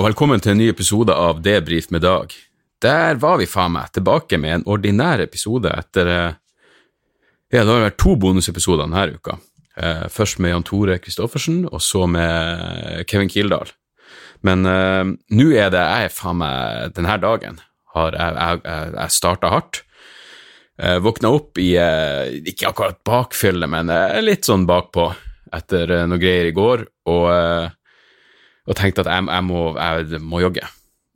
Og velkommen til en ny episode av Debrif med Dag. Der var vi faen meg tilbake med en ordinær episode etter eh, Ja, det har vært to bonusepisoder denne uka. Eh, først med Jan Tore Christoffersen, og så med Kevin Kildahl. Men uh, nå er det jeg faen meg denne dagen har jeg, jeg, jeg starta hardt. Jeg våkna opp i uh, ikke akkurat bakfylle, men litt sånn bakpå etter noe greier i går, og, og tenkte at jeg, jeg, må, jeg, må, jogge.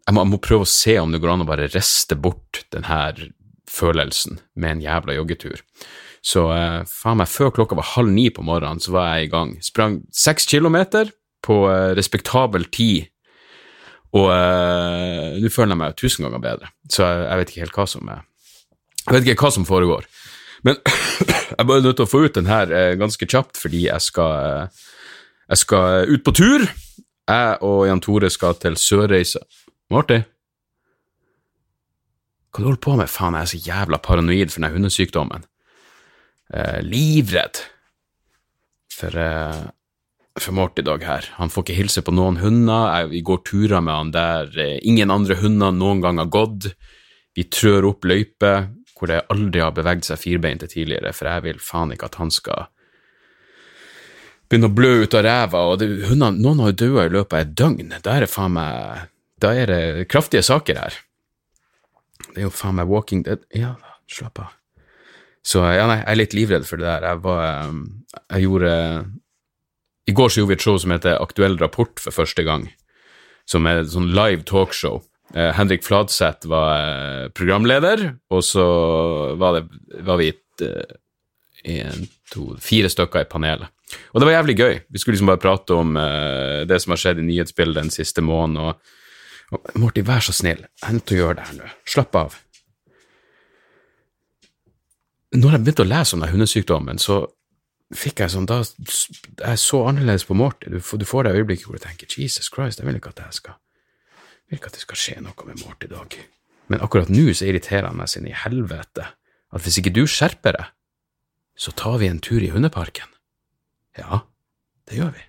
Jeg må, jeg må, prøve å se om det går an å bare riste bort denne følelsen med en jævla joggetur. Så faen meg, før klokka var halv ni på morgenen, så var jeg i gang. Sprang seks kilometer på respektabel tid og uh, nå føler jeg meg tusen ganger bedre, så jeg, jeg, vet ikke helt hva som er Jeg vet ikke hva som foregår. Men jeg bare nødt til å få ut den her uh, ganske kjapt, fordi jeg skal, uh, jeg skal ut på tur. Jeg og Jan Tore skal til Sørreisa. Marty? Hva du holder på med? Faen, jeg er så jævla paranoid for den hundesykdommen. livredd for for Morty i dag her. Han får ikke hilse på noen hunder. Vi går turer med han der eh, ingen andre hunder noen gang har gått. Vi trør opp løyper hvor det aldri har beveget seg firbeinte tidligere, for jeg vil faen ikke at han skal begynne å blø ut av ræva. og det, hundene, Noen har daua i løpet av et døgn. Da er det faen meg Da er det kraftige saker her. Det er jo faen meg walking dead Ja, slapp av. Så ja, nei, jeg er litt livredd for det der. Jeg var eh, Jeg gjorde i går så gjorde vi et show som heter Aktuell rapport for første gang, som er et sånn live talkshow. Eh, Henrik Fladseth var eh, programleder, og så var, det, var vi et, eh, en, to, fire stykker i panelet. Og det var jævlig gøy. Vi skulle liksom bare prate om uh, det som har skjedd i nyhetsbildet den siste måneden. Og, og Morty, vær så snill, jeg er å gjøre det her nå. Slapp av. Når jeg begynte å lese om den hundesykdommen, så fikk jeg sånn da Jeg så annerledes på Morty. Du, du, får det øyeblikket hvor du tenker Jesus Christ, jeg vil ikke at det skal jeg vil ikke at det skal skje noe med Morty i dag. Men akkurat nå så irriterer han meg sin i helvete at hvis ikke du skjerper deg, så tar vi en tur i hundeparken. Ja, det gjør vi.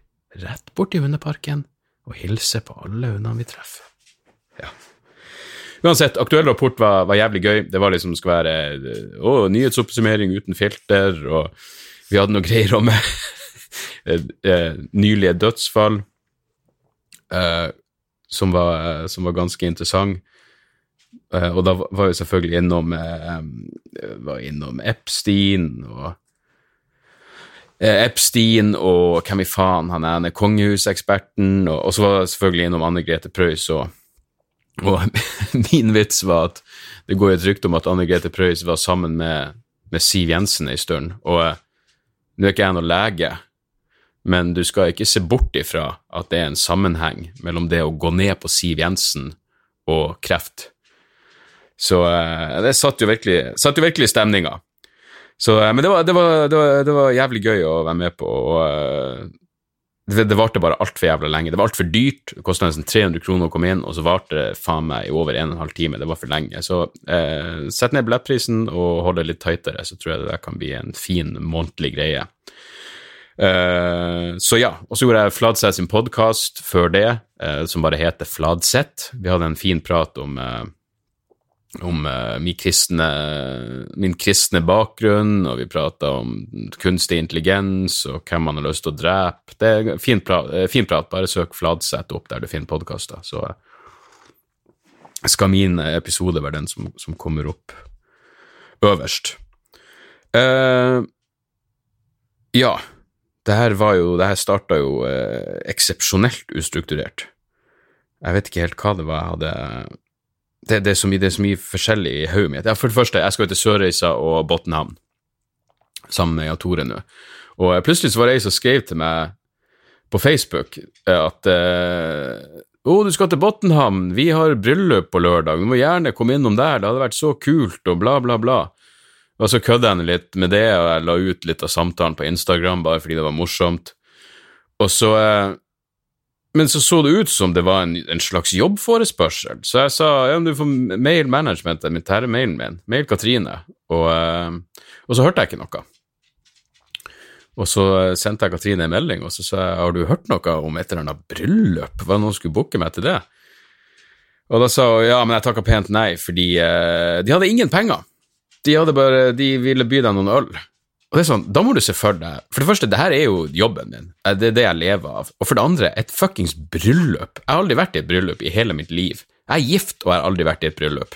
Rett bort i hundeparken og hilser på alle hundene vi treffer. Ja. Uansett, aktuell rapport var, var, jævlig gøy. Det var liksom skal være å, nyhetsoppsummering uten filter, og vi hadde noe greier om det. eh, nylige dødsfall uh, som, var, som, var, ganske interessant. Uh, og da var vi selvfølgelig innom, uh, var innom Epstein og Epstein og hvem i faen han er, kongehuseksperten, og, og, så var jeg selvfølgelig innom Anne Grete Preus. Og, og min vits var at det går et rykte om at Anne Grete Preus var sammen med, med Siv Jensen en stund. Og nå er ikke jeg noen lege, men du skal ikke se bort ifra at det er en sammenheng mellom det å gå ned på Siv Jensen og kreft. Så uh, det satt jo virkelig, satt jo virkelig stemninga. Så, uh, men det var, det, var, det, var, det var, jævlig gøy å være med på. og uh, det, det varte bare altfor jævla lenge. Det var altfor dyrt. Det kosta nesten 300 kroner å komme inn, og så varte det faen meg i over en og en halv time. Det var for lenge. Så eh, sett ned billettprisen og hold det litt tightere, så tror jeg det der kan bli en fin månedlig greie. Eh, så ja, og så gjorde jeg Fladseth sin podkast før det, eh, som bare heter Fladseth. Vi hadde en fin prat om uh, om uh, min, kristne, min, kristne, bakgrunn, og vi prata om kunstig intelligens og hvem man har lyst til å drepe. Det er fin prat. Eh, fin prat. Bare søk Fladseth opp der du finner podkaster, så skal min episode være den som, som kommer opp øverst. Uh, ja, det her var jo Det her starta jo uh, eksepsjonelt ustrukturert. Jeg vet ikke helt hva det var jeg hadde det, det, er så mye, det er så mye forskjellig i hodet mitt. For det første, jeg skal til Sørreisa og Botnhamn sammen med Tore nå. Og plutselig så var det ei som skrev til meg på Facebook eh, at eh, å, du skal til Botnhamn, vi har bryllup på lørdag, du må gjerne komme innom der, det hadde vært så kult, og bla, bla, bla. Og så kødda jeg litt med det, og jeg la ut litt av samtalen på Instagram bare fordi det var morsomt. Og så eh, men så så det ut som det var en, en slags jobbforespørsel, så jeg sa ja, du får mail managementet mitt, her er mailen min, mail Katrine, og, uh, og, så hørte jeg ikke noe. Og så sendte jeg Katrine en melding, og så sa jeg har du hørt noe om et eller annet bryllup? Hva noen skulle booke meg til det? Og da sa hun ja, men jeg takka pent nei, fordi eh, de hadde ingen penger. De, hadde bare, de ville by deg noen øl. Og det er sånn, Da må du se for deg For det første, det her er jo jobben min. Eh, det er det jeg lever av. Og for det andre, et fuckings bryllup. Jeg har aldri vært i et bryllup i hele mitt liv. Jeg er gift og jeg har aldri vært i et bryllup.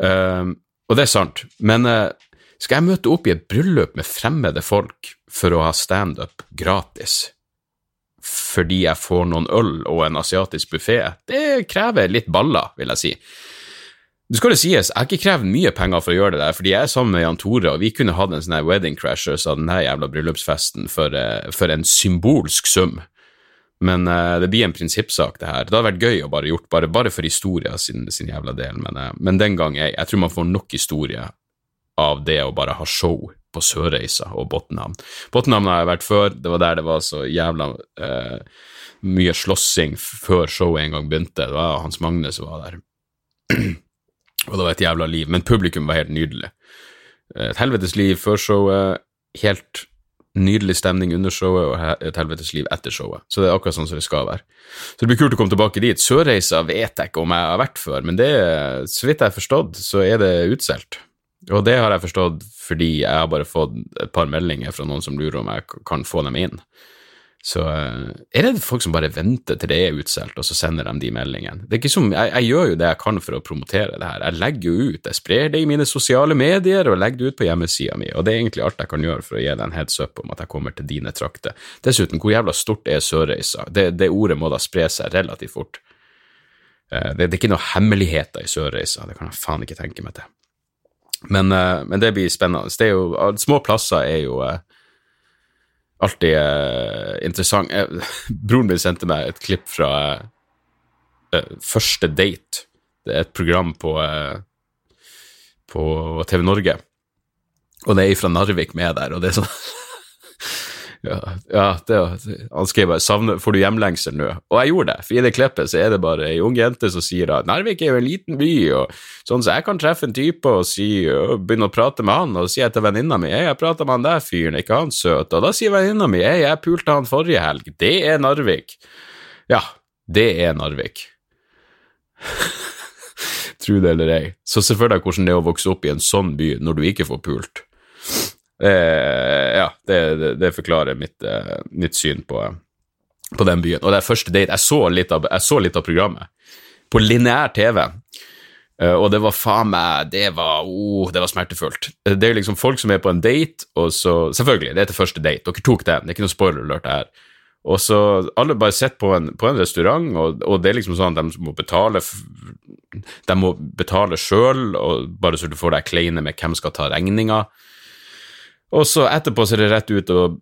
Uh, og det er sant, men uh, skal jeg møte opp i et bryllup med fremmede folk for å ha standup gratis? Fordi jeg får noen øl og en asiatisk buffé? Det krever litt baller, vil jeg si. Det skal det sies, jeg har ikke krevd mye penger for å gjøre det der, fordi jeg er sammen med Jan Tore, og vi kunne hatt en sånn wedding crashers av denne jævla bryllupsfesten for, uh, for en symbolsk sum. Men uh, det blir en prinsippsak, det her. Det hadde vært gøy å bare gjort, bare, bare for historia sin, sin, jævla del, men, uh, men den gang jeg, jeg tror man får nok historie av det å bare ha show på Sørreisa og Botnhamn. Botnhamn har jeg vært før, det var der det var så jævla uh, mye slåssing før showet en gang begynte. Det var Hans Magne som var der. Og det var et jævla liv, men publikum var helt nydelig. Et helvetes liv før showet, helt nydelig stemning under showet og et helvetes liv etter showet. Så det er akkurat sånn som det skal være. Så det blir kult å komme tilbake dit. Sørreisa vet jeg ikke om jeg har vært før, men det, så vidt jeg har forstått, så er det utsolgt. Og det har jeg forstått fordi jeg har bare fått et par meldinger fra noen som lurer om jeg kan få dem inn. Så eh, er det folk som bare venter til det er utsolgt, og så sender de de meldingene. Det er ikke som, jeg, jeg, gjør jo det jeg kan for å promotere det her. Jeg legger jo ut, jeg sprer det i mine sosiale medier og legger det ut på hjemmesida mi, og det er egentlig alt jeg kan gjøre for å gi deg en heads up om at jeg kommer til dine trakter. Dessuten, hvor jævla stort er Sørreisa? Det, det ordet må da spre seg relativt fort. Eh, det, det er ikke noe hemmeligheter i Sørreisa, det kan jeg faen ikke tenke meg til. Men, eh, men det blir spennende. Det er jo, små plasser er jo alltid uh, interessant. Jeg, broren min sendte meg et klipp fra uh, Første date. Det er et program på, uh, på TV Norge, og det er fra Narvik med der, og det er sånn Ja, ja han skrev bare 'Får du hjemlengsel nå?' Og jeg gjorde det, for i det klippet så er det bare ei ung jente som sier at Narvik er jo en liten by, og sånn så jeg kan treffe en type og, si, og begynne å prate med han, og si til venninna mi 'Jeg prata med han der fyren, ikke han søt?' Og da sier venninna mi 'Jeg, jeg pulte han forrige helg'. Det er Narvik. Ja, det er Narvik. Tro det eller ei. Så se for deg hvordan det er å vokse opp i en sånn by når du ikke får pult. Eh, ja, det, det, det forklarer mitt, eh, mitt syn på, på, den byen. Og det er første date Jeg så litt av, så litt av programmet på lineær TV. Uh, og det var faen meg Det var oh, det var smertefullt. Det er liksom folk som er på en date, og så Selvfølgelig, det er til første date. Dere tok den, det er ikke noe spoiler alert her. Og så Alle bare sitter på, på, en restaurant, og, og, det er liksom sånn at de må betale De må betale sjøl, bare så du får deg kleine med hvem skal ta regninga. Og så etterpå så er det rett ut og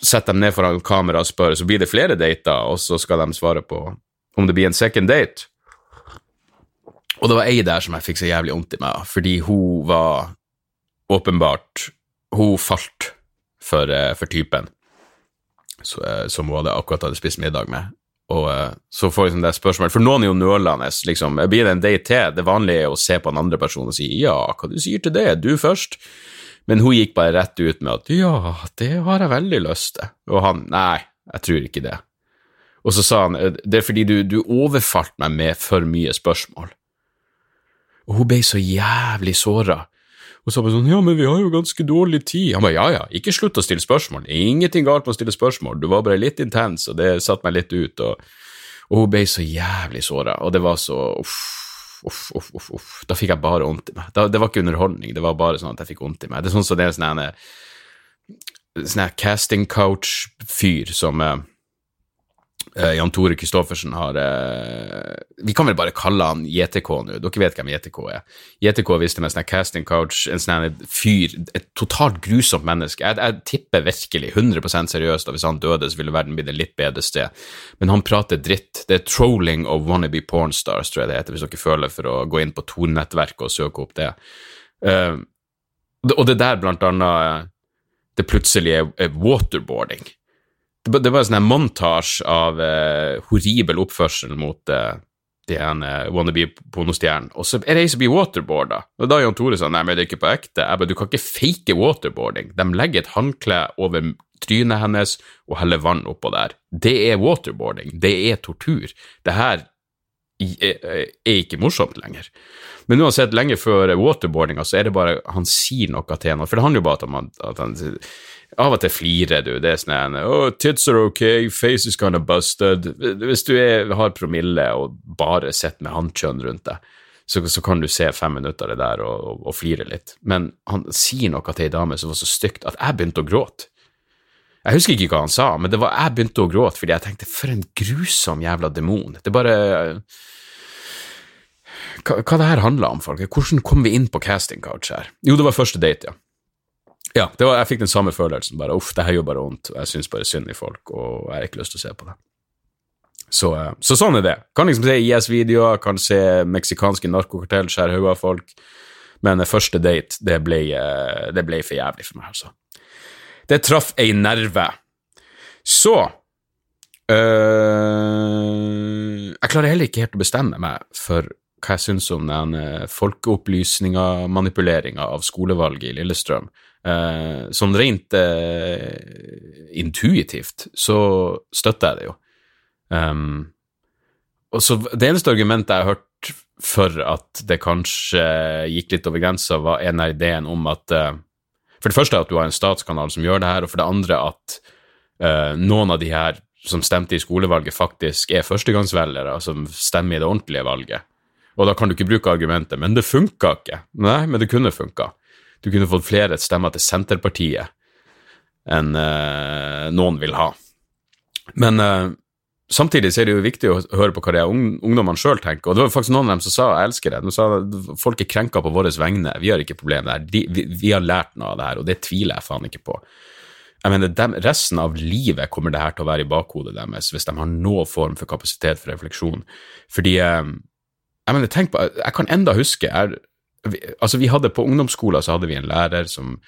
sette dem ned foran kamera og spørre, så blir det flere dater, og så skal de svare på om det blir en second date. Og det var ei der som jeg fikk så jævlig vondt i meg, fordi hun var åpenbart Hun falt for, eh, for typen så, eh, som hun hadde akkurat hadde spist middag med. Og eh, så får liksom det spørsmålet, For noen er jo nølende. liksom, Blir det en date til? Det vanlige er å se på en andre person og si ja, hva du sier til det, du først. Men hun gikk bare rett ut med at ja, det har jeg veldig lyst til. Og han nei, jeg tror ikke det. Og så sa han det er fordi du, du overfalt meg med for mye spørsmål. Og hun ble så jævlig såra. Og så bare sånn, ja, men vi har jo ganske dårlig tid. Han bare, ja, ja, ikke slutt å stille spørsmål. Ingenting galt med å stille spørsmål. Du var bare litt intens, og det satte meg litt ut. Og, og hun ble så jævlig såra, og det var så uff uff, uff, uff, uff. Da fikk jeg bare vondt i meg. Da, det var ikke underholdning, det var bare sånn at jeg fikk vondt i meg. Det er sånn som det er sånn en sånn casting coach-fyr som uh, Jan Tore Christoffersen har uh, Vi kan vel bare kalle han JTK nå, dere vet hvem JTK er. JTK viste meg en casting coach, en sånn fyr, et totalt grusomt menneske. Jeg, jeg tipper virkelig, 100% seriøst, at hvis han døde, så ville verden blitt et litt bedre sted. Men han prater dritt. Det er trolling of wannabe pornstars, tror jeg det heter, hvis dere føler for å gå inn på Tor-nettverket og søke opp det. Uh, og det der blant annet det plutselig er waterboarding. Det, var en sånn montasje av eh, horribel oppførsel mot eh, de en uh, wannabe-pornostjernen, og så er det ei som blir waterboarda. Og da Jan Tore sånn Nei, men det er ikke på ekte. Jeg bare, Du kan ikke fake waterboarding. De legger et håndkle over trynet hennes og heller vann oppå der. Det er waterboarding. Det er tortur. Det her er ikke morsomt lenger. Men uansett, lenge før waterboardinga så er det bare Han sier noe til henne, for det handler jo bare om at, at han Av og til flirer du. Det er sånn oh, Tits are okay, face is of busted. Hvis du er, har promille og bare sitter med hannkjønn rundt deg, så, så, kan du se fem minutter av det der og, og, og flire litt. Men han sier noe til ei dame som var så stygt at jeg begynte å gråte. Jeg husker ikke hva han sa, men var jeg begynte å gråte fordi jeg tenkte for en grusom jævla demon. Det er bare Hva, hva det her handla om, folk? Hvordan kom vi inn på casting couch her? Jo, det var første date, ja. Ja, var, jeg fikk den samme følelsen, bare uff, det her gjør bare vondt, jeg syns bare synd i folk, og jeg har ikke lyst til å se på det. Så, eh, så sånn er det. Kan liksom se IS-videoer, kan se meksikanske narkokartell skjære hodet av folk, men første date, det ble, eh, det ble for jævlig for meg, altså. Det traff ei nerve. Så øh, Jeg klarer heller ikke helt å bestemme meg for hva jeg syns om den uh, folkeopplysninga, manipuleringa av skolevalget i Lillestrøm. Uh, sånn rent uh, intuitivt så støtter jeg det jo. Um, og så Det eneste argumentet jeg har hørt for at det kanskje gikk litt over grensa, var en av ideen om at uh, for det første at du har en statskanal som gjør det her, og for det andre at uh, noen av de her som stemte i skolevalget, faktisk er førstegangsvelgere som stemmer i det ordentlige valget. Og da kan du ikke bruke argumentet 'men det funka ikke'. Nei, men det kunne funka. Du kunne fått flere stemmer til Senterpartiet enn uh, noen vil ha. Men uh, Samtidig er det jo viktig å høre på hva det er ungdommene sjøl tenker. Og det var faktisk noen av dem som sa 'jeg elsker det'. De sa folk er krenka på våre vegne. Vi har ikke problem der. De, vi, vi, har lært noe av det her, og det tviler jeg faen ikke på. Jeg mener, dem, Resten av livet kommer det her til å være i bakhodet deres hvis de har noen form for kapasitet for refleksjon. Fordi eh, Jeg mener, tenk på Jeg kan enda huske jeg, altså Vi hadde på ungdomsskolen så hadde vi en lærer som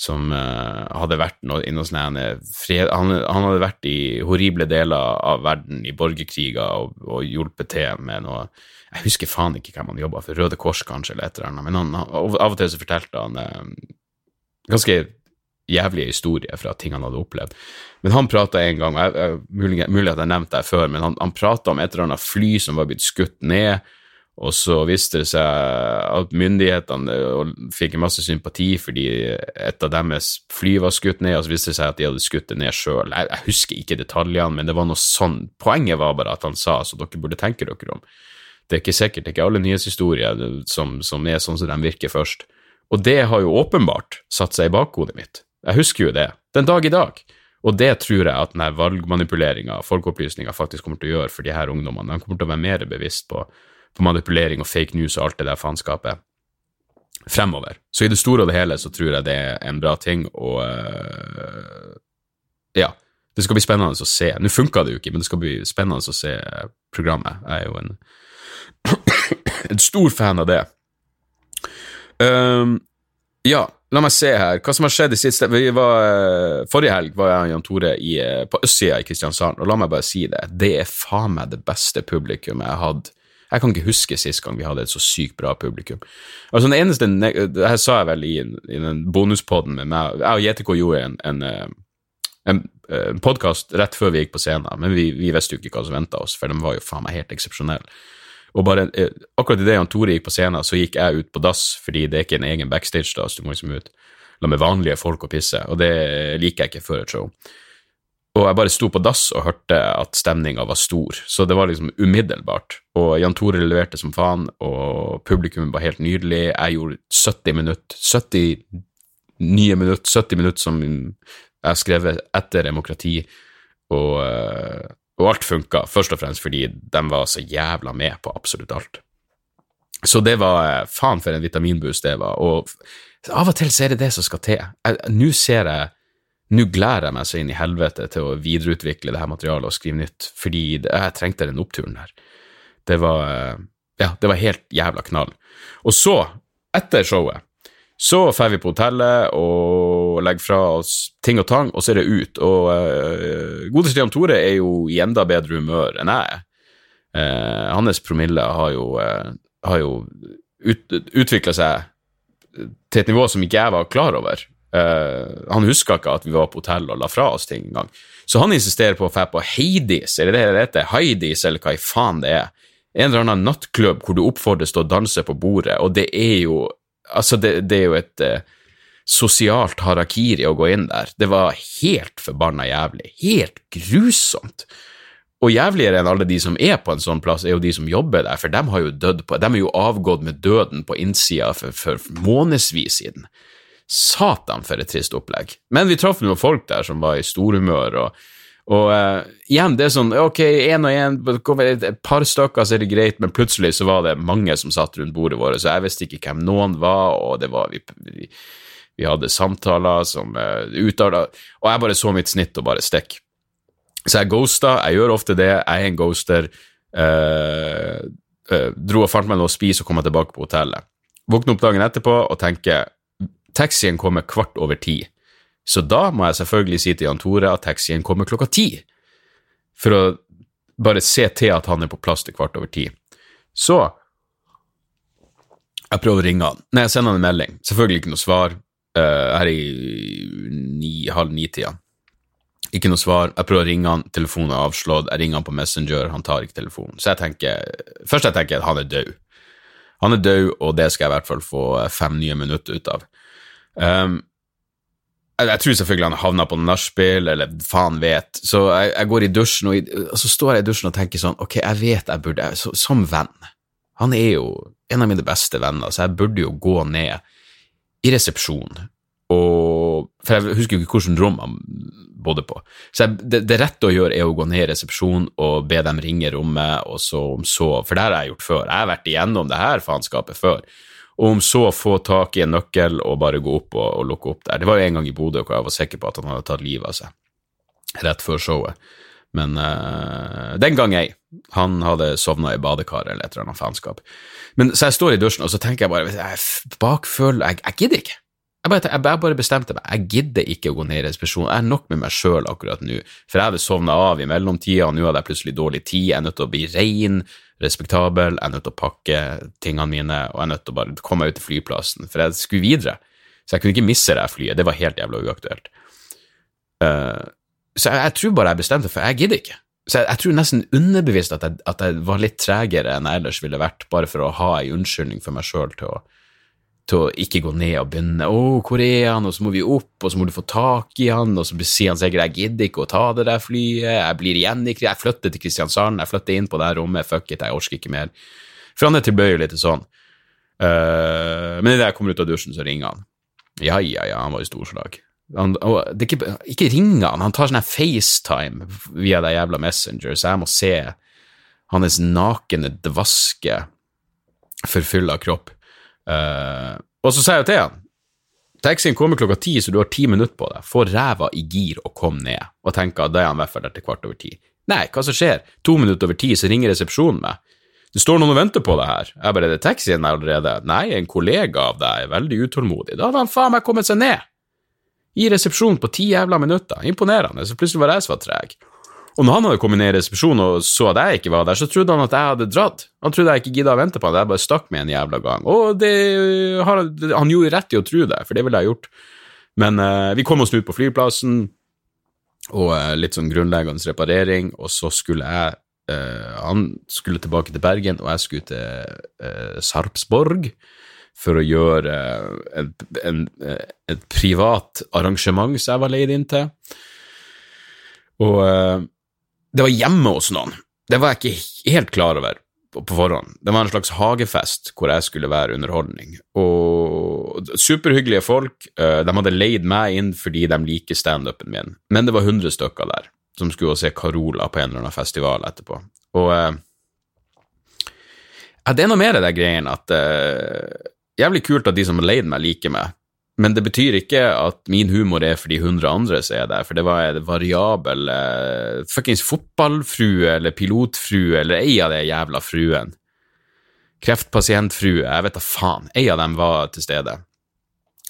som uh, hadde vært noe sånn han, han, hadde vært i horrible deler av verden, i borgerkriger, og, og hjulpet til med noe Jeg husker faen ikke hvem han jobba for, Røde Kors kanskje, eller et eller annet, men han, av og til så fortalte han uh, ganske jævlige historier fra ting han hadde opplevd. Men han prata en gang, jeg, jeg, mulig, mulig, at jeg nevnte det før, men han, han prata om et eller annet fly som var blitt skutt ned og så viste det seg at myndighetene fikk masse sympati fordi et av deres fly var skutt ned, og så viste det seg at de hadde skutt det ned sjøl. Jeg, jeg, husker ikke detaljene, men det var noe sånn. Poenget var bare at han sa så dere burde tenke dere om. Det er ikke sikkert, det er ikke alle nyhetshistorier som, som er sånn som de virker først. Og det har jo åpenbart satt seg i bakhodet mitt. Jeg husker jo det, den dag i dag. Og det tror jeg at denne valgmanipuleringa, folkeopplysninga, faktisk kommer til å gjøre for de her ungdommene. De kommer til å være mer bevisst på på manipulering og fake news og alt det der faenskapet fremover. Så i det store og det hele så tror jeg det er en bra ting, og uh, ja. Det skal bli spennende å se. Nå funka det jo ikke, men det skal bli spennende å se programmet. Jeg er jo en, en stor fan av det. Um, ja, la meg se her. Hva som har skjedd i siste vi var, eh, Forrige helg var jeg og Jan Tore i, eh, på østsida i Kristiansand, og la meg bare si det. Det er faen meg det beste publikummet jeg har hatt jeg kan ikke huske sist gang vi hadde et så sykt bra publikum. Altså den eneste, Det her sa jeg vel i, i den bonuspodden med meg Jeg og JTK gjorde en, en, eh, en, eh, en podkast rett før vi gikk på scenen, men vi, vi visste jo ikke hva som venta oss, for de var jo faen meg helt eksepsjonelle. Og bare, eh, akkurat idet Jan Tore gikk på scenen, så gikk jeg ut på dass, fordi det er ikke en egen backstage da, så du må liksom ut la med vanlige folk å pisse, og det liker jeg ikke før et show. Og jeg bare sto på dass og hørte at stemninga var stor, så det var liksom umiddelbart. Og Jan Tore leverte som faen, og publikum var helt nydelig. Jeg gjorde 70 minutter, 70 nye minutter, 70 minutter som jeg har skrevet etter demokrati, og, eh, og alt funka, først og fremst fordi de var så jævla med på absolutt alt. Så det var eh, faen for en vitaminboost det var, og av og til så er det det som skal til. Nå ser jeg nå gleder jeg meg så inn i helvete til å videreutvikle det her materialet og skrive nytt, fordi jeg trengte den oppturen her. Det var Ja, det var helt jævla knall. Og så, etter showet, så drar vi på hotellet og legger fra oss ting og tang, og så er det ut. Og uh, godeste Jan Tore er jo i enda bedre humør enn jeg er. Uh, hans promille har jo, uh, jo ut, utvikla seg til et nivå som ikke jeg var klar over. Uh, han huska ikke at vi var på hotell og la fra oss ting engang. Så han insisterer på å dra på Heidis, eller det heter, Heidis, eller hva i faen det er. En eller annen nattklubb hvor du oppfordres til å danse på bordet, og det er jo Altså, det, det er jo et eh, sosialt harakiri å gå inn der. Det var helt forbanna jævlig. Helt grusomt. Og jævligere enn alle de som er på en sånn plass, er jo de som jobber der, for de har jo dødd på De er jo avgått med døden på innsida for, for månedsvis siden. Satan, for et trist opplegg. Men vi traff noen folk der som var i storhumør, og og uh, igjen, det er sånn ok, én og én, et par stykker så er det greit, men plutselig så var det mange som satt rundt bordet vårt, så jeg visste ikke hvem noen var, og det var vi, vi, vi hadde samtaler som uh, uttaler, og jeg bare så mitt snitt og bare stikk. Så jeg ghosta, jeg gjør ofte det, jeg er en ghoster. Uh, uh, dro og fant meg noe å spise og kom tilbake på hotellet. Våkner opp dagen etterpå og tenker taxien kommer kvart over ti. Så da må jeg selvfølgelig si til Jan Tore at taxien kommer klokka ti, for å bare se til at han er på plass til kvart over ti. Så jeg prøver å ringe han. Nei, jeg sender han en melding. Selvfølgelig ikke noe svar. Uh, her i ni, halv ni-tida. Ikke noe svar. Jeg prøver å ringe han, telefonen er avslått. Jeg ringer han på Messenger, han tar ikke telefonen. Så jeg tenker Først jeg tenker at han er død. Han er død, og det skal jeg i hvert fall få fem nye minutter ut av. Um, jeg, jeg, tror selvfølgelig han havna på nachspiel, eller faen vet. Så jeg, jeg går i dusjen, og, i, og, så står jeg i dusjen og tenker sånn Ok, jeg vet jeg burde så, Som venn. Han er jo en av mine beste venner, så jeg burde jo gå ned i resepsjon og For jeg husker jo ikke hvilket rom han bodde på. Så jeg, det, det, rette å gjøre er å gå ned i resepsjon og be dem ringe rommet, og så om så For det har jeg gjort før. Jeg har vært igjennom det her faenskapet før og om så få tak i en nøkkel og bare gå opp og, og lukke opp der. Det var jo en gang i Bodø hvor jeg var sikker på at han hadde tatt livet av seg rett før showet. Men uh, den gang ei. Han hadde sovna i badekaret eller et eller annet faenskap. Men Så jeg står i dusjen og så tenker jeg bare jeg bakføl, jeg, jeg gidder ikke. Jeg bare, jeg bare, bestemte meg, jeg gidder ikke å gå ned i resepsjon, jeg er nok med meg sjøl akkurat nå, for jeg hadde sovna av i mellomtida, og nå hadde jeg plutselig dårlig tid, jeg er nødt til å bli rein, respektabel, jeg er nødt til å pakke tingene mine, og jeg er nødt til å bare komme meg ut til flyplassen, for jeg skulle videre. Så jeg kunne ikke misse det flyet, det var helt jævla uaktuelt. Uh, så jeg, jeg, tror bare jeg bestemte for jeg gidder ikke. Så jeg, jeg tror nesten underbevisst at jeg, at jeg, var litt tregere enn jeg ellers ville vært, bare for å ha ei unnskyldning for meg sjøl til å til å ikke gå ned og begynne 'Å, hvor er han?' og så må vi opp, og så må du få tak i han, og så sier han sikkert 'Jeg gidder ikke å ta det der flyet, jeg blir igjen i Jeg flytter til Kristiansand, jeg flytter inn på det her rommet, fuck it, jeg orker ikke mer. For han er tilbøyelig til sånn. Uh, men idet jeg kommer ut av dusjen, så ringer han. Ja, ja, ja, han var i storslag. Han, det ikke, ikke ringer han, han tar sånn her FaceTime via det jævla Messenger, så jeg må se hans nakne dvaske forfylla kropp. Uh, og så sier jeg til han Taxien kommer klokka ti, så du har ti minutter på deg. Få ræva i gir og kom ned. Og tenker at da er han i hvert fall der til kvart over ti. Nei, hva som skjer? To minutter over ti, så ringer resepsjonen meg. Det står noen og venter på deg her. Jeg bare, er det taxien allerede? Nei, en kollega av deg er veldig utålmodig. Da hadde han faen meg kommet seg ned. I resepsjonen på ti jævla minutter. Imponerende. Så plutselig var jeg som var treg. Og når han hadde kommet ned i resepsjonen og så at jeg ikke var der, så trodde han at jeg hadde dratt. Han trodde jeg ikke gidda å vente på han, jeg bare stakk med en jævla gang. Og det, han gjorde rett i å tro det, for det ville jeg gjort. Men uh, vi kom oss ut på flyplassen, og uh, litt sånn grunnleggende reparering, og så skulle jeg uh, Han skulle tilbake til Bergen, og jeg skulle til Sarpsborg for å gjøre en, en, et privat arrangement som jeg var leid inn til. Og det var hjemme hos noen. Det var jeg ikke helt klar over på forhånd. Det var en slags hagefest hvor jeg skulle være underholdning. Og superhyggelige folk. Eh, de hadde leid meg inn fordi de liker standupen min, men det var 100 stykker der som skulle se Carola på en eller annen festival etterpå. Og ja, det er noe mer i den greien at uh, Jævlig kult at de som har leid meg, liker meg, men det betyr ikke at min humor er for de hundre andre som er der, for det var en variabel uh, fuckings fotballfrue eller pilotfrue eller ei av de jævla fruen. Kreftpasientfrue, jeg vet da faen. Ei av dem var til stede.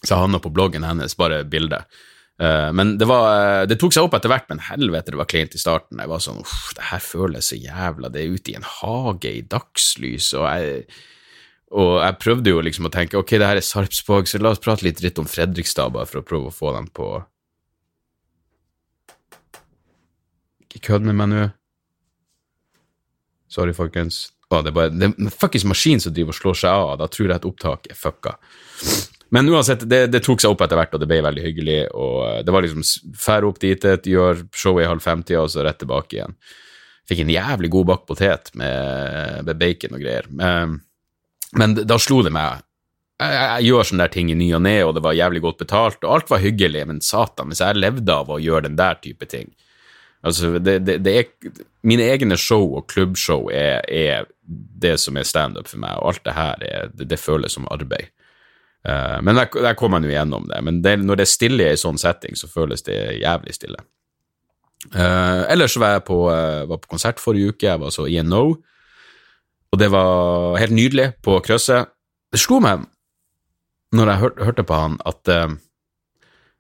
Så havna på bloggen hennes, bare bildet. Uh, men det var uh, Det tok seg opp etter hvert, men helvete, det var kleint i starten. Jeg var sånn uff, det her føles så jævla Det er ute i en hage i dagslys, og jeg Og jeg prøvde jo liksom å tenke ok, det her er Sarpsborg, så la oss prate litt dritt om Fredrikstad, bare for å prøve å få dem på Ikke kødd med meg nå. Sorry, folkens. Å, det er bare det er fuckings maskin som driver og slår seg av, da tror jeg at opptak er fucka. Men uansett, det, det, tok seg opp etter hvert, og det ble veldig hyggelig. og eh, Det var liksom fære opp dit, gjør showet i halv femtida, og så rett tilbake igjen. Fikk en jævlig god bakt potet med, med, bacon og greier. Men, men da slo det meg. Jeg, jeg gjør sånne der ting i ny og ne, og det var jævlig godt betalt, og alt var hyggelig, men satan, hvis jeg levde av å gjøre den der type ting Altså, det, det, det er Mine egne show og klubbshow er, er det som er standup for meg, og alt det her er, det, det føles som arbeid. Uh, men der, der kom jeg jo gjennom det. Men når det er stille i en sånn setting, så føles det jævlig stille. Uh, ellers var jeg på, uh, var på, konsert forrige uke. Jeg var så i en no, og det var helt nydelig på krysset. Det slo meg når jeg hør, hørte på han, at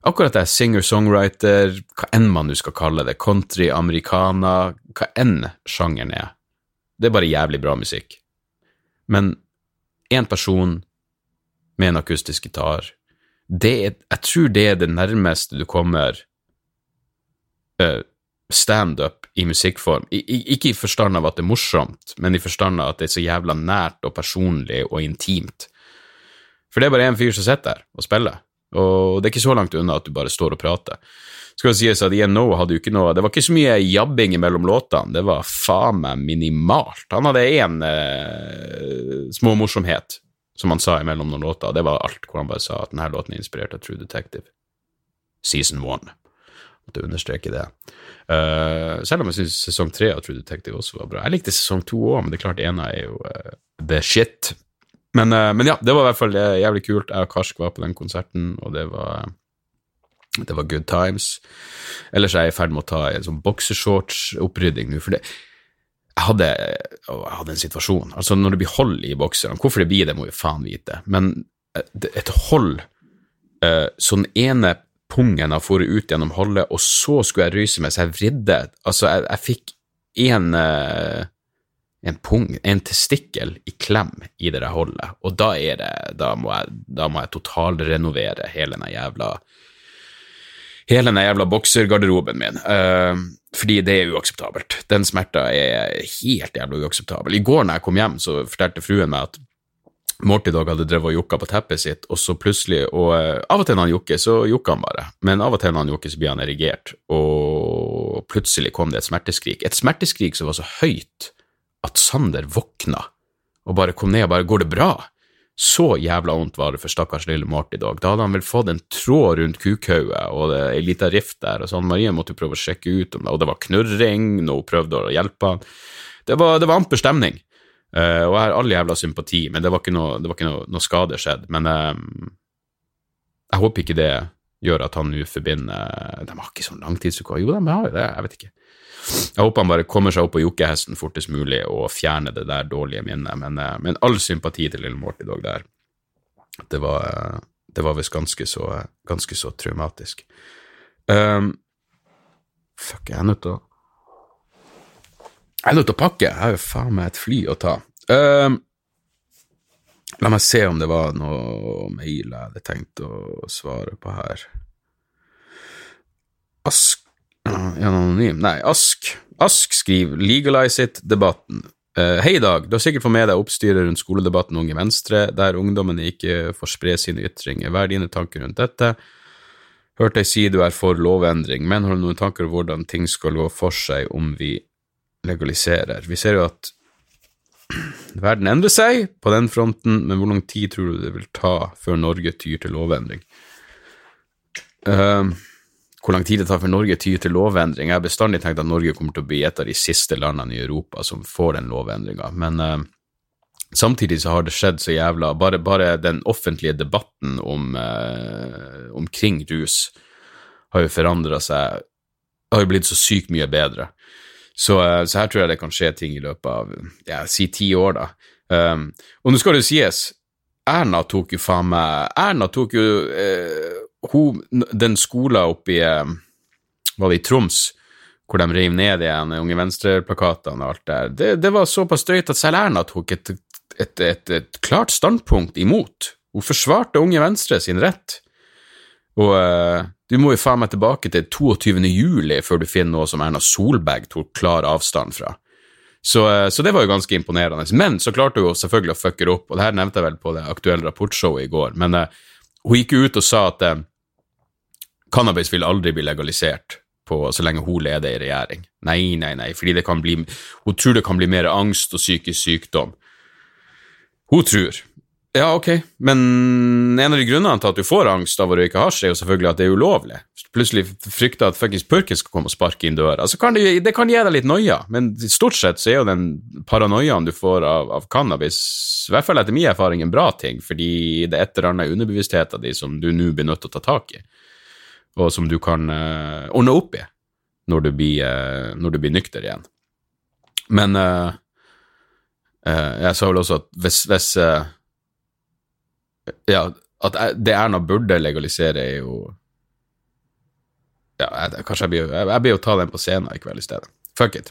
akkurat det singer-songwriter, hva enn man nå skal kalle det, country, americana, hva enn sjangeren er, det er bare jævlig bra musikk. Men én person med en akustisk gitar. Er, jeg tror det er det nærmeste du kommer uh, standup i musikkform. I, ikke i forstand av at det er morsomt, men i forstand av at det er så jævla nært og personlig og intimt. For det er bare én fyr som sitter der og spiller, og det er ikke så langt unna at du bare står og prater. Skal det sies at Ian Noe hadde jo ikke noe Det var ikke så mye jabbing mellom låtene, det var faen meg minimalt. Han hadde én eh, småmorsomhet som han sa imellom noen låter, og det var alt, hvor han bare sa at denne låten er inspirert av True Detective. Season one. Måtte understreke det. Uh, selv om jeg syns sesong tre av True Detective også var bra. Jeg likte sesong to òg, men det er klart, ene er jo uh, the shit. Men, uh, men, ja, det var i hvert fall jævlig kult. Jeg og Karsk var på den konserten, og det var det var good times. Ellers er jeg i ferd med å ta en sånn boksershorts-opprydding nå, for det jeg hadde, jeg hadde, en situasjon. Altså, når det blir hold i bokserne Hvorfor det blir det, må vi faen vite. Men et hold Så den ene pungen og for ut gjennom holdet, og så skulle jeg ryse meg, så jeg vridde Altså, jeg, jeg fikk en uh, en pung, en testikkel, i klem i det der holdet, og da er det Da må jeg, da må jeg totalrenovere hele den jævla hele den jævla boksergarderoben min. Uh, fordi det er uakseptabelt. Den smerta er helt jævla uakseptabel. I går når jeg kom hjem, så fortalte fruen meg at Morty Dog hadde drevet og jokka på teppet sitt, og så plutselig Og uh, av og til når han jokker, så jokker han bare, men av og til når han jokker, så blir han erigert, og plutselig kom det et smerteskrik. Et smerteskrik som var så høyt at Sander våkna og bare kom ned og bare 'Går det bra?' Så jævla vondt var det for stakkars lille Morty Dog. Da hadde han vel fått en tråd rundt kukhauget og ei lita rift der, og sånn. Marie måtte jo prøve å sjekke ut om det, og det var knurring når hun prøvde å hjelpe han. Det var, det var amper stemning, uh, og jeg har all jævla sympati, men det var ikke noe, var ikke noe, noe skade skjedd. Men um, jeg håper ikke det gjør at han nå forbinder De har ikke sånn langtidsuke. Jo, de har jo det, jeg vet ikke. Jeg håper han bare kommer seg opp på jokkehesten fortest mulig og fjerner det der dårlige minnet, men, uh, men all sympati til lille Morty Dog der. Det var, uh, det var visst ganske ganske så traumatisk. Um, fuck, jeg er nødt til å Jeg er nødt til å pakke, jeg har jo faen meg et fly å ta. Uh, la meg se om det var noe mail jeg hadde tenkt å svare på her. Ask anonym? Nei, Ask. Ask skriver 'Legalize it'-debatten. Uh, Hei, Dag. Du har sikkert fått med deg oppstyret rundt skoledebatten Unge Venstre, der ungdommene ikke får spre sine ytringer. Hva er dine tanker rundt dette? Hørte jeg si du er for lovendring, men har du noen tanker om hvordan ting skal gå for seg om vi legaliserer? Vi ser jo at verden endrer seg på den fronten, men hvor lang tid tror du det vil ta før Norge tyr til lovendring? Uh, hvor lang tid det tar før Norge tyr til lovendring. Jeg har bestandig tenkt at Norge kommer til å bli et av de siste landene i Europa som får den lovendringa, men uh, samtidig så har det skjedd så jævla Bare, bare den offentlige debatten om, uh, omkring rus har jo forandra seg Har jo blitt så sykt mye bedre. Så, uh, så, her tror jeg det kan skje ting i løpet av ja, si ti år, da. Um, og nå skal det jo sies, Erna tok jo faen meg Erna tok jo hun, den skolen oppe i eh, Var det i Troms? Hvor de rev ned igjen Unge Venstre-plakatene og alt der. Det, det var såpass drøyt at selv Erna tok et, et, et, et, klart standpunkt imot. Hun forsvarte Unge Venstre sin rett. Og uh, du må jo faen meg tilbake til 22. juli før du finner noe som Erna Solberg tok klar avstand fra. Så, uh, så, det var jo ganske imponerende. Men så klarte hun selvfølgelig å fucke opp, og det her nevnte jeg vel på det aktuelle rapportshowet i går. Men uh, hun gikk jo ut og sa at cannabis vil aldri bli legalisert på, så lenge hun leder i regjering. Nei, nei, nei, fordi det kan bli, hun tror det kan bli mer angst og psykisk sykdom. Hun tror. Ja, ok, men en av de grunnene til at du får angst av å røyke hasj, er jo selvfølgelig at det er ulovlig. Plutselig frykter at fuckings purken skal komme og sparke inn døra. Altså, kan det, det, kan gi deg litt noia, men stort sett så er jo den paranoiaen du får av, av, cannabis, i hvert fall etter min erfaring, en bra ting, fordi det er et eller annet i underbevisstheten din som du nå blir nødt til å ta tak i og som du kan uh, ordne opp i når du blir, uh, når du blir nykter igjen. Men uh, jeg sa vel også at hvis, hvis Ja, at det Erna burde legalisere, er jo Ja, jeg, kanskje jeg blir, jeg, jeg blir å ta den på scenen i kveld i stedet. Fuck it.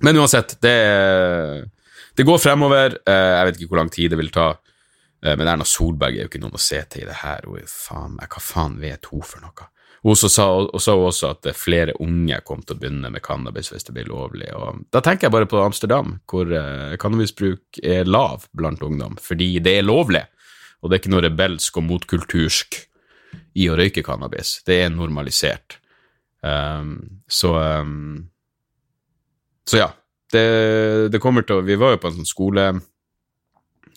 Men uansett, det, det går fremover. Jeg vet ikke hvor lang tid det vil ta. Eh, men Erna Solberg er jo ikke noen å se til i det her. Hun faen meg, Hva faen vet hun for noe? Hun sa, og sa også at flere unge kom til å begynne med cannabis hvis det blir lovlig. Og da tenker jeg bare på Amsterdam, hvor eh, cannabisbruk er lav blant ungdom, fordi det er lovlig. Og det er ikke noe rebelsk og motkultursk i å røyke cannabis. Det er normalisert. Um, så um, Så ja. Det, det, kommer til å Vi var jo på en sånn skole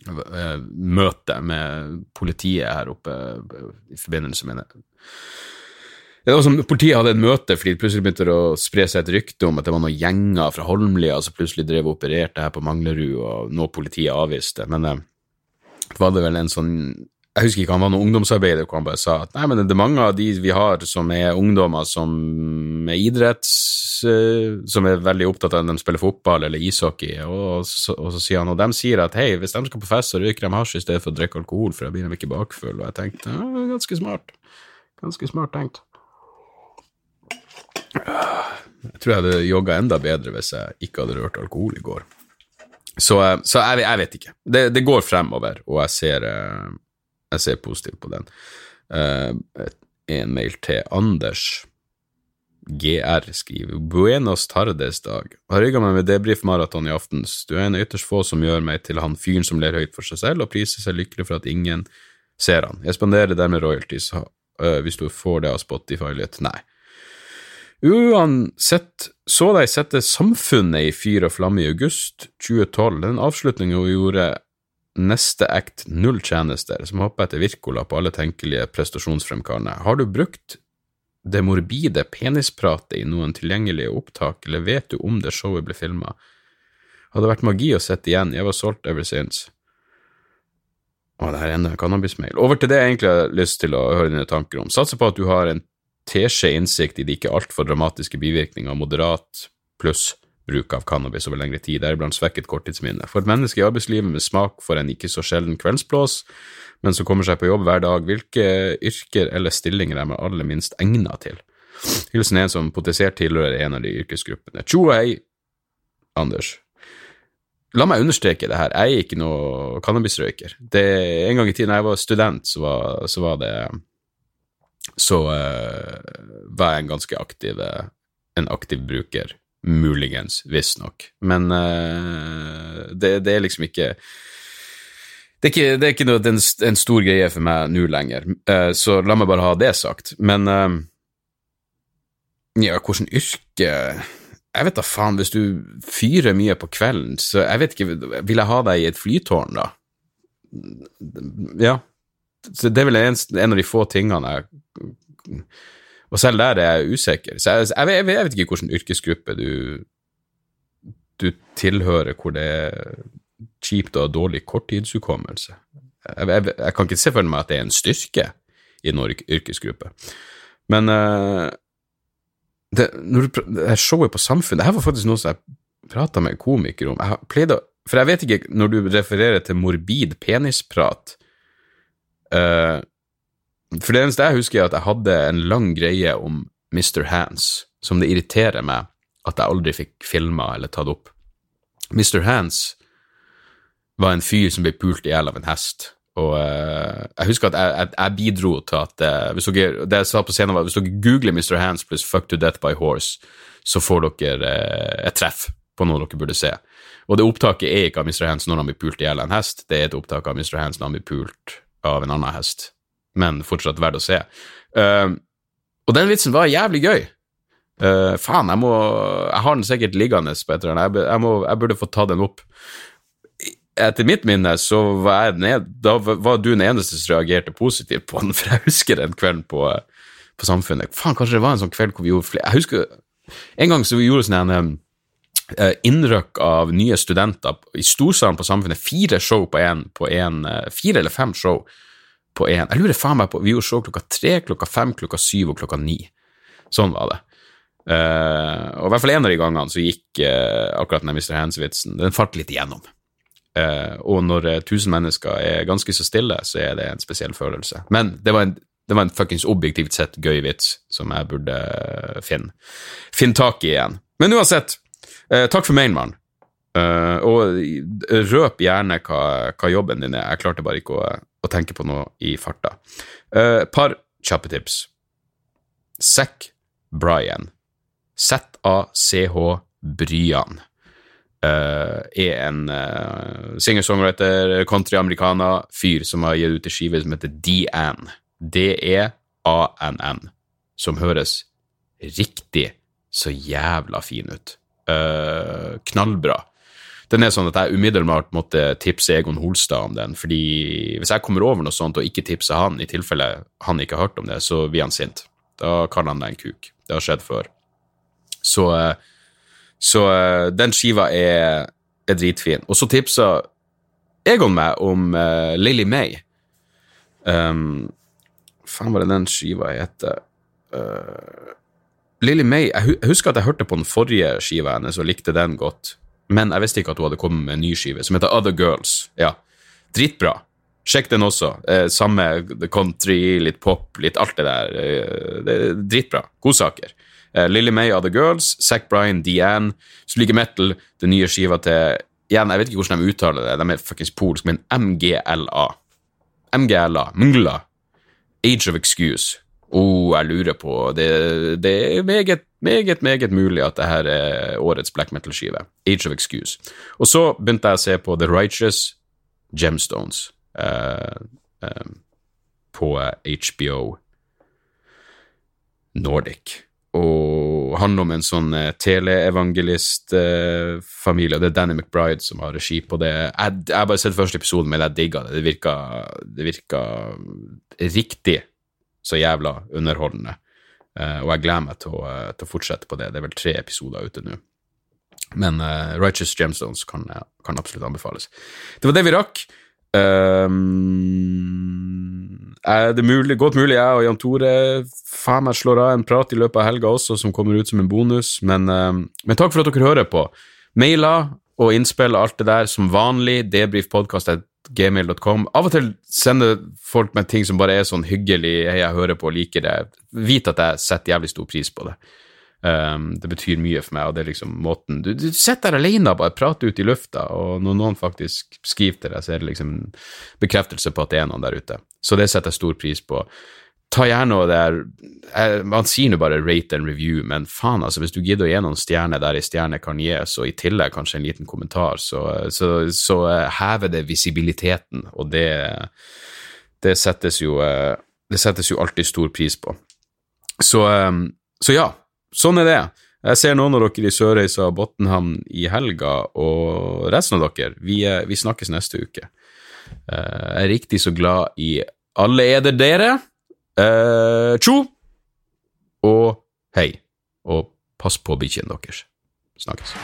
Eh, møte med politiet her oppe i forbindelse med det. Det var som Politiet hadde et møte fordi det plutselig begynte å spre seg et rykte om at det var noen gjenger fra Holmlia som plutselig drev og opererte her på Manglerud, og noe politiet avviste. Men eh, var det vel en sånn jeg husker ikke, han var noen ungdomsarbeider hvor han bare sa at nei, men det er mange av de vi har som er ungdommer som er idretts... Eh, som er veldig opptatt av om de spiller fotball eller ishockey, og så, og så sier han, og de sier at hei, hvis de skal på fest, så røyker de hasj i stedet for å drikke alkohol, for da blir de ikke bakfulle. Og jeg tenkte ja, ganske smart. Ganske smart tenkt. Jeg tror jeg hadde jogga enda bedre hvis jeg ikke hadde rørt alkohol i går. Så, eh, så jeg, jeg, vet ikke. Det, det, går fremover, og jeg ser eh, jeg ser positivt på den. Uh, en mail til Anders. GR skriver Buenos tardes dag. Har rygga meg med debrief-maraton i aftens. Du er en ytterst få som gjør meg til han fyren som ler høyt for seg selv og priser seg lykkelig for at ingen ser han. Jeg spanderer dermed royalties uh, hvis du får det av Spotify litt. Nei. Uansett så de sette Samfunnet i fyr og flamme i august 2012. Den avslutningen hun gjorde Neste act null tjenester, som hopper etter Wirkola på alle tenkelige prestasjonsfremkallende. Har du brukt det morbide penispratet i noen tilgjengelige opptak, eller vet du om det showet ble filma? Hadde vært magi å sette igjen, jeg var solgt ever since. Å, det her er enda en cannabismail. Over til det jeg egentlig har lyst til å høre dine tanker om. Satser på at du har en teskje innsikt i de ikke altfor dramatiske bivirkninger av moderat pluss bruk av cannabis over lengre tid, deriblant svekket korttidsminne. For et menneske i arbeidslivet med smak for en ikke så sjelden kveldsblås, men som kommer seg på jobb hver dag, hvilke yrker eller stillinger er man aller minst egnet til? Hilsen en som potensielt tilhører en av de yrkesgruppene. Tjo og hei, Anders. La meg understreke det her, jeg er ikke noe cannabisrøyker. Det, en gang i tiden da jeg var student, så var, så var det Så uh, var jeg en ganske aktiv, en aktiv bruker Muligens, visstnok. Men uh, det, det, er liksom ikke det er ikke, det er ikke noe, en, en, stor greie for meg nå lenger, uh, så la meg bare ha det sagt. Men uh, ja, hvordan yrke Jeg vet da faen, hvis du fyrer mye på kvelden, så jeg vet ikke Vil jeg ha deg i et flytårn, da? Ja. Så det er vel en, en av de få tingene jeg og selv der er jeg usikker. Så jeg, jeg, jeg, jeg vet ikke hvilken yrkesgruppe du, du tilhører hvor det er kjipt og dårlig korttidshukommelse. Jeg, kan ikke se for meg at det er en styrke i en yrkesgruppe. Men uh, det, når du, det showet på Samfunnet Det her var faktisk noe som jeg prata med komikere om. Jeg pleide, for jeg vet ikke, når du refererer til morbid penisprat uh, For det eneste jeg husker, er at jeg hadde en lang greie om Mr. Hands, som det irriterer meg at jeg aldri fikk filma eller tatt opp. Mr. Hands var en fyr som ble pult i hjel av en hest. Og uh, jeg husker at jeg, jeg, jeg bidro til at uh, hvis dere, det jeg sa på scenen var, hvis dere googler Mr. Hands pluss Fuck to Death by Horse, så får dere uh, et treff på noe dere burde se. Og det opptaket er ikke av Mr. Hands når han blir pult i hjel av en hest, det er et opptak av Mr. Hands når han blir pult av en annen hest. Men fortsatt verdt å se. og den vitsen var jævlig gøy. faen, jeg må Jeg har den sikkert liggende på et eller annet. Jeg, må, jeg burde få ta den opp etter mitt minne så var, jeg, da var du den eneste som reagerte positivt på den, for jeg husker den kvelden på, på Samfunnet. Faen, kanskje det var en sånn kveld hvor vi gjorde flere Jeg husker en gang så vi gjorde sånn en uh, innrykk av nye studenter i storsalen på Samfunnet. Fire show på én, på én uh, Fire eller fem show på én. Jeg lurer faen meg på Vi gjorde show klokka tre, klokka fem, klokka syv og klokka ni. Sånn var det. Uh, og i hvert fall en av de gangene så gikk akkurat den Mr. Hands-vitsen Den falt litt igjennom. Uh, og når uh, tusen mennesker er ganske så stille, så er det en spesiell følelse. Men det var en, det var en fuckings objektivt sett gøy vits som jeg burde uh, finne, finne tak i igjen. Men uansett, takk for mailen, og røp gjerne hva, hva, jobben din er. Jeg klarte bare ikke å, å tenke på noe i farta. par kjappe tips. Zack Bryan. Z-A-C-H Bryan Uh, er en uh, singer-songwriter, country-amerikaner, fyr som har gitt ut en skive som heter D-Ann. D-E-A-N-N. Som høres riktig så jævla fin ut. Uh, knallbra. Den er sånn at jeg umiddelbart måtte tipse Egon Holstad om den, fordi hvis jeg kommer over noe sånt og ikke tipser han, i tilfelle han ikke har hørt om det, så blir han sint. Da kaller han deg en kuk. Det har skjedd før. Så uh, så uh, den skiva er, er, dritfin. Og så tipsa Egon meg om uh, Lily May. Um, faen var det den skiva heter? Uh, Lily May jeg, husker at jeg hørte på den forrige skiva hennes og likte den godt, men jeg visste ikke at hun hadde kommet med en ny skive som heter Other Girls. Ja, Dritbra. Sjekk den også. Eh, samme country, litt pop, litt alt det der. Eh, det dritbra. Godsaker. Eh, Lily May Other Girls, Zack Bryan, Deanne, som liker metal, den nye skiva til Igjen, jeg vet ikke hvordan de uttaler det, de er fuckings polsk, men MGLA. MGLA. Mungla. Age of Excuse. Oh, jeg lurer på Det, det er meget, meget, meget mulig at det her er årets black metal-skive. Age of Excuse. Og så begynte jeg å se på The Righteous Gemstones uh, uh, på HBO Nordic og handler om en sånn eh, teleevangelistfamilie, og det er Danny McBride som har regi på det. Jeg har bare sett første episoden, men jeg digga det. Det virka, det virka riktig så jævla underholdende. Uh, og jeg gleder meg til å, uh, til å, fortsette på det. Det er vel tre episoder ute nå. Men uh, Righteous Gemstones kan, kan, absolutt anbefales. Det var det vi rakk. Um, er det mulig, godt mulig jeg og Jan Tore faen meg slår av en prat i løpet av helga også, som kommer ut som en bonus, men, um, men takk for at dere hører på. Mailer og innspill og alt det der som vanlig. Debrifpodkast.gmail.com. Av og til sender folk meg ting som bare er sånn hyggelig, hei, jeg hører på og liker det. Vit at jeg setter jævlig stor pris på det. Um, det betyr mye for meg, og det er liksom måten Du, du sitter der alene bare prater ut i lufta, og når noen faktisk skriver til deg, så er det liksom bekreftelse på at det er noen der ute. Så det setter jeg stor pris på. Ta gjerne og det er Man sier nå bare rate and review, men faen, altså, hvis du gidder å gi noen stjerner der i stjerne kan gis, og i tillegg kanskje en liten kommentar, så, så, så uh, hever det visibiliteten, og det, det settes jo Det settes jo alltid stor pris på. Så, så ja, sånn er det. Jeg ser noen av dere i Sørreisa og Botnhamn i helga, og resten av dere, vi, vi snakkes neste uke. Eh, jeg er riktig så glad i alle eder dere. Uh, tjo og hei, og pass på bikkjene deres. Snakkes.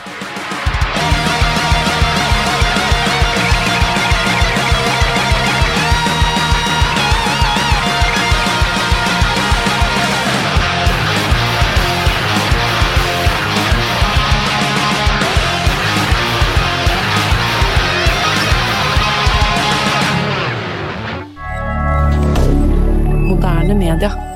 Canada.